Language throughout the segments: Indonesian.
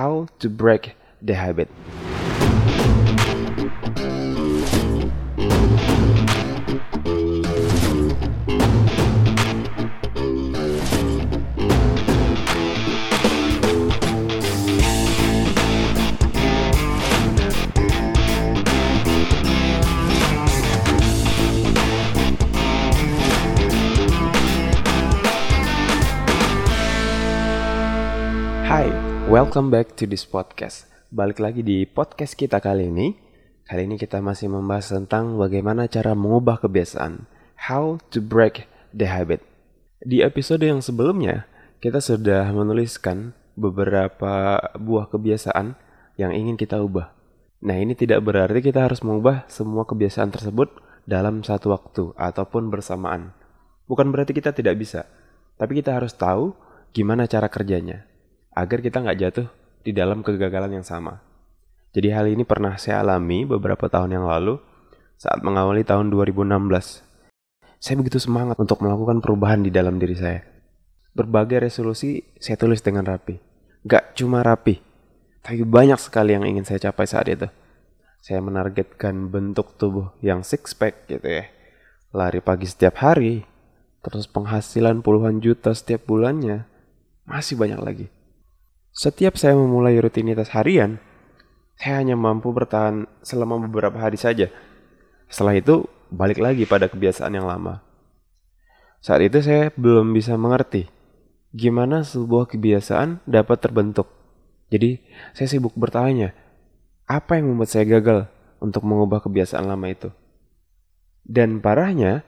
How to break the habit. Welcome back to this podcast. Balik lagi di podcast kita kali ini. Kali ini kita masih membahas tentang bagaimana cara mengubah kebiasaan. How to break the habit. Di episode yang sebelumnya, kita sudah menuliskan beberapa buah kebiasaan yang ingin kita ubah. Nah, ini tidak berarti kita harus mengubah semua kebiasaan tersebut dalam satu waktu ataupun bersamaan. Bukan berarti kita tidak bisa, tapi kita harus tahu gimana cara kerjanya agar kita nggak jatuh di dalam kegagalan yang sama. Jadi hal ini pernah saya alami beberapa tahun yang lalu saat mengawali tahun 2016. Saya begitu semangat untuk melakukan perubahan di dalam diri saya. Berbagai resolusi saya tulis dengan rapi. Gak cuma rapi, tapi banyak sekali yang ingin saya capai saat itu. Saya menargetkan bentuk tubuh yang six pack gitu ya. Lari pagi setiap hari, terus penghasilan puluhan juta setiap bulannya. Masih banyak lagi. Setiap saya memulai rutinitas harian, saya hanya mampu bertahan selama beberapa hari saja. Setelah itu, balik lagi pada kebiasaan yang lama. Saat itu saya belum bisa mengerti gimana sebuah kebiasaan dapat terbentuk. Jadi, saya sibuk bertanya, apa yang membuat saya gagal untuk mengubah kebiasaan lama itu? Dan parahnya,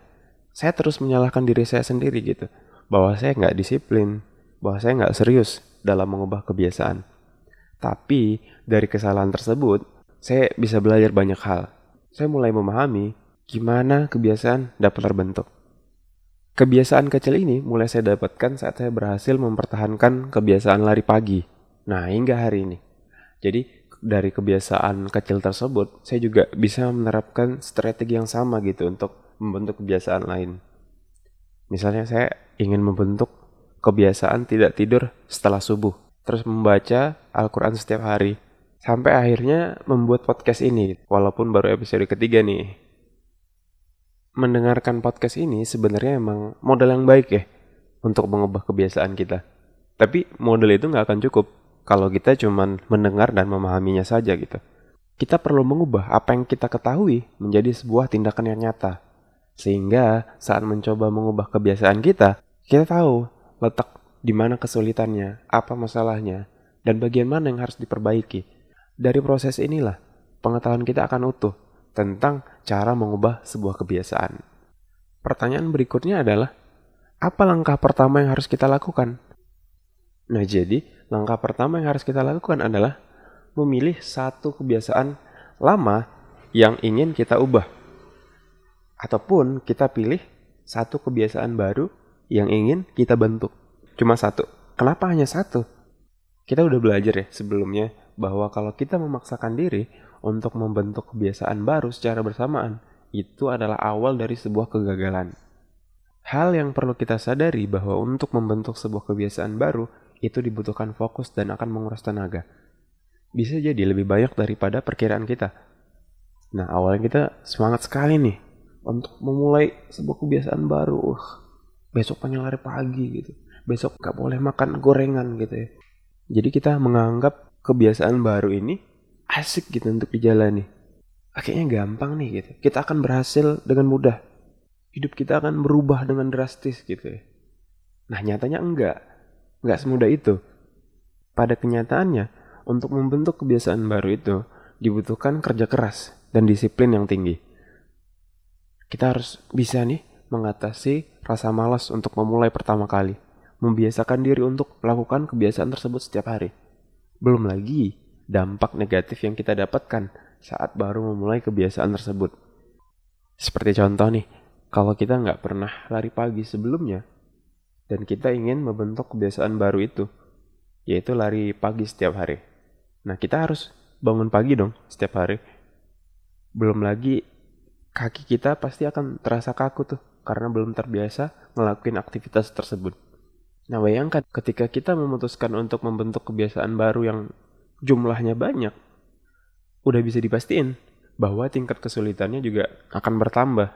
saya terus menyalahkan diri saya sendiri gitu, bahwa saya nggak disiplin, bahwa saya nggak serius dalam mengubah kebiasaan. Tapi dari kesalahan tersebut, saya bisa belajar banyak hal. Saya mulai memahami gimana kebiasaan dapat terbentuk. Kebiasaan kecil ini mulai saya dapatkan saat saya berhasil mempertahankan kebiasaan lari pagi. Nah, hingga hari ini. Jadi, dari kebiasaan kecil tersebut, saya juga bisa menerapkan strategi yang sama gitu untuk membentuk kebiasaan lain. Misalnya saya ingin membentuk kebiasaan tidak tidur setelah subuh, terus membaca Al-Quran setiap hari, sampai akhirnya membuat podcast ini, walaupun baru episode ketiga nih. Mendengarkan podcast ini sebenarnya emang modal yang baik ya untuk mengubah kebiasaan kita. Tapi modal itu nggak akan cukup kalau kita cuma mendengar dan memahaminya saja gitu. Kita perlu mengubah apa yang kita ketahui menjadi sebuah tindakan yang nyata. Sehingga saat mencoba mengubah kebiasaan kita, kita tahu letak di mana kesulitannya, apa masalahnya, dan bagian mana yang harus diperbaiki. Dari proses inilah, pengetahuan kita akan utuh tentang cara mengubah sebuah kebiasaan. Pertanyaan berikutnya adalah, apa langkah pertama yang harus kita lakukan? Nah, jadi langkah pertama yang harus kita lakukan adalah memilih satu kebiasaan lama yang ingin kita ubah. Ataupun kita pilih satu kebiasaan baru yang ingin kita bentuk. Cuma satu. Kenapa hanya satu? Kita udah belajar ya sebelumnya bahwa kalau kita memaksakan diri untuk membentuk kebiasaan baru secara bersamaan, itu adalah awal dari sebuah kegagalan. Hal yang perlu kita sadari bahwa untuk membentuk sebuah kebiasaan baru itu dibutuhkan fokus dan akan menguras tenaga. Bisa jadi lebih banyak daripada perkiraan kita. Nah, awalnya kita semangat sekali nih untuk memulai sebuah kebiasaan baru. Uh, besok pengen lari pagi gitu. Besok gak boleh makan gorengan gitu ya. Jadi kita menganggap kebiasaan baru ini asik gitu untuk dijalani. Akhirnya gampang nih gitu. Kita akan berhasil dengan mudah. Hidup kita akan berubah dengan drastis gitu ya. Nah nyatanya enggak. Enggak semudah itu. Pada kenyataannya untuk membentuk kebiasaan baru itu dibutuhkan kerja keras dan disiplin yang tinggi. Kita harus bisa nih mengatasi rasa malas untuk memulai pertama kali, membiasakan diri untuk melakukan kebiasaan tersebut setiap hari. Belum lagi dampak negatif yang kita dapatkan saat baru memulai kebiasaan tersebut. Seperti contoh nih, kalau kita nggak pernah lari pagi sebelumnya, dan kita ingin membentuk kebiasaan baru itu, yaitu lari pagi setiap hari. Nah, kita harus bangun pagi dong setiap hari. Belum lagi kaki kita pasti akan terasa kaku tuh karena belum terbiasa ngelakuin aktivitas tersebut. Nah, bayangkan ketika kita memutuskan untuk membentuk kebiasaan baru yang jumlahnya banyak, udah bisa dipastiin bahwa tingkat kesulitannya juga akan bertambah.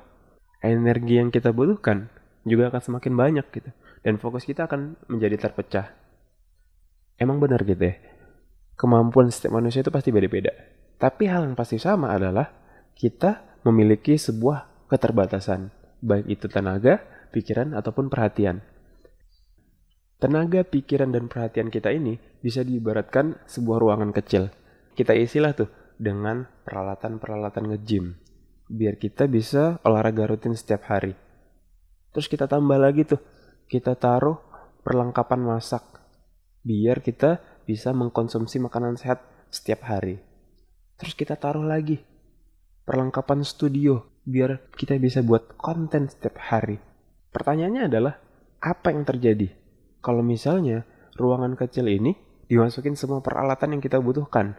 Energi yang kita butuhkan juga akan semakin banyak gitu. Dan fokus kita akan menjadi terpecah. Emang benar gitu ya. Kemampuan setiap manusia itu pasti beda-beda. Tapi hal yang pasti sama adalah kita memiliki sebuah keterbatasan. Baik itu tenaga, pikiran, ataupun perhatian. Tenaga, pikiran, dan perhatian kita ini bisa diibaratkan sebuah ruangan kecil. Kita isilah tuh dengan peralatan-peralatan nge-gym biar kita bisa olahraga rutin setiap hari. Terus kita tambah lagi tuh, kita taruh perlengkapan masak biar kita bisa mengkonsumsi makanan sehat setiap hari. Terus kita taruh lagi perlengkapan studio biar kita bisa buat konten setiap hari. Pertanyaannya adalah, apa yang terjadi kalau misalnya ruangan kecil ini dimasukin semua peralatan yang kita butuhkan?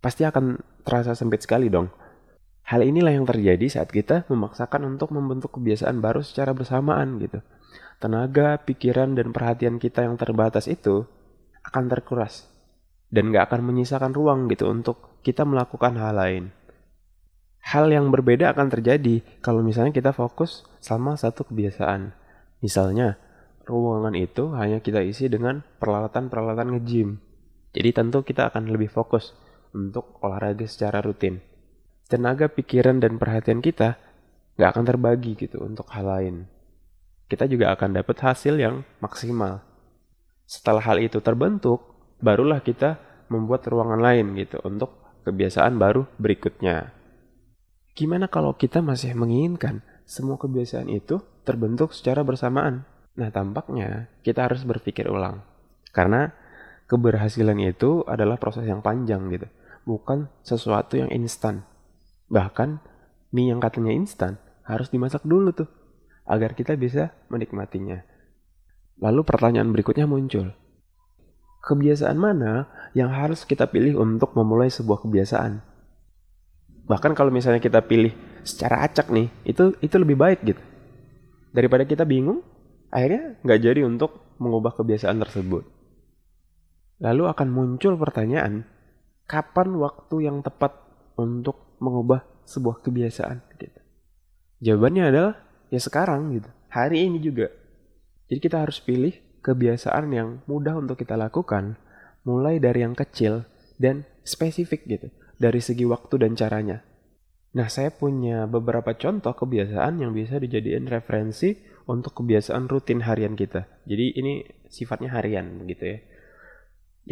pasti akan terasa sempit sekali dong. Hal inilah yang terjadi saat kita memaksakan untuk membentuk kebiasaan baru secara bersamaan gitu. Tenaga, pikiran, dan perhatian kita yang terbatas itu akan terkuras. Dan gak akan menyisakan ruang gitu untuk kita melakukan hal lain. Hal yang berbeda akan terjadi kalau misalnya kita fokus sama satu kebiasaan. Misalnya, ruangan itu hanya kita isi dengan peralatan-peralatan nge-gym. Jadi tentu kita akan lebih fokus untuk olahraga secara rutin. Tenaga pikiran dan perhatian kita nggak akan terbagi gitu untuk hal lain. Kita juga akan dapat hasil yang maksimal. Setelah hal itu terbentuk, barulah kita membuat ruangan lain gitu untuk kebiasaan baru berikutnya. Gimana kalau kita masih menginginkan semua kebiasaan itu terbentuk secara bersamaan? Nah, tampaknya kita harus berpikir ulang. Karena keberhasilan itu adalah proses yang panjang gitu bukan sesuatu yang instan. Bahkan mie yang katanya instan harus dimasak dulu tuh agar kita bisa menikmatinya. Lalu pertanyaan berikutnya muncul. Kebiasaan mana yang harus kita pilih untuk memulai sebuah kebiasaan? Bahkan kalau misalnya kita pilih secara acak nih, itu itu lebih baik gitu. Daripada kita bingung, akhirnya nggak jadi untuk mengubah kebiasaan tersebut. Lalu akan muncul pertanyaan, kapan waktu yang tepat untuk mengubah sebuah kebiasaan gitu. Jawabannya adalah ya sekarang gitu. Hari ini juga. Jadi kita harus pilih kebiasaan yang mudah untuk kita lakukan mulai dari yang kecil dan spesifik gitu dari segi waktu dan caranya. Nah, saya punya beberapa contoh kebiasaan yang bisa dijadikan referensi untuk kebiasaan rutin harian kita. Jadi ini sifatnya harian gitu ya.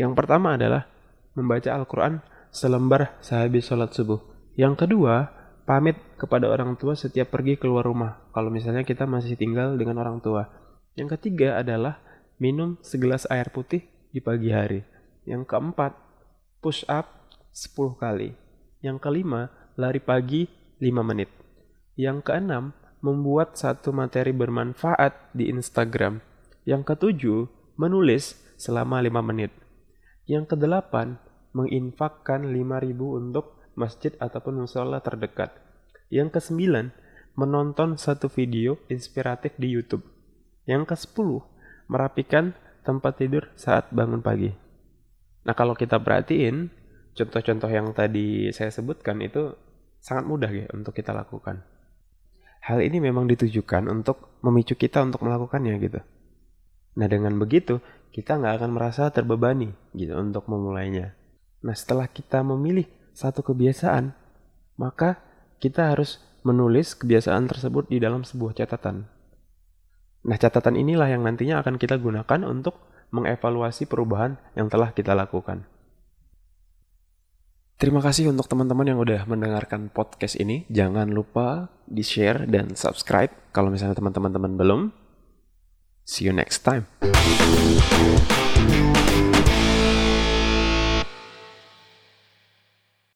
Yang pertama adalah membaca Al-Quran selembar sehabis sholat subuh. Yang kedua, pamit kepada orang tua setiap pergi keluar rumah. Kalau misalnya kita masih tinggal dengan orang tua. Yang ketiga adalah minum segelas air putih di pagi hari. Yang keempat, push up 10 kali. Yang kelima, lari pagi 5 menit. Yang keenam, membuat satu materi bermanfaat di Instagram. Yang ketujuh, menulis selama 5 menit. Yang kedelapan, menginfakkan 5000 untuk masjid ataupun musola terdekat. Yang kesembilan, menonton satu video inspiratif di YouTube. Yang ke-10, merapikan tempat tidur saat bangun pagi. Nah, kalau kita perhatiin, contoh-contoh yang tadi saya sebutkan itu sangat mudah ya untuk kita lakukan. Hal ini memang ditujukan untuk memicu kita untuk melakukannya gitu. Nah, dengan begitu, kita nggak akan merasa terbebani gitu untuk memulainya. Nah, setelah kita memilih satu kebiasaan, maka kita harus menulis kebiasaan tersebut di dalam sebuah catatan. Nah, catatan inilah yang nantinya akan kita gunakan untuk mengevaluasi perubahan yang telah kita lakukan. Terima kasih untuk teman-teman yang udah mendengarkan podcast ini. Jangan lupa di-share dan subscribe kalau misalnya teman-teman belum. See you next time.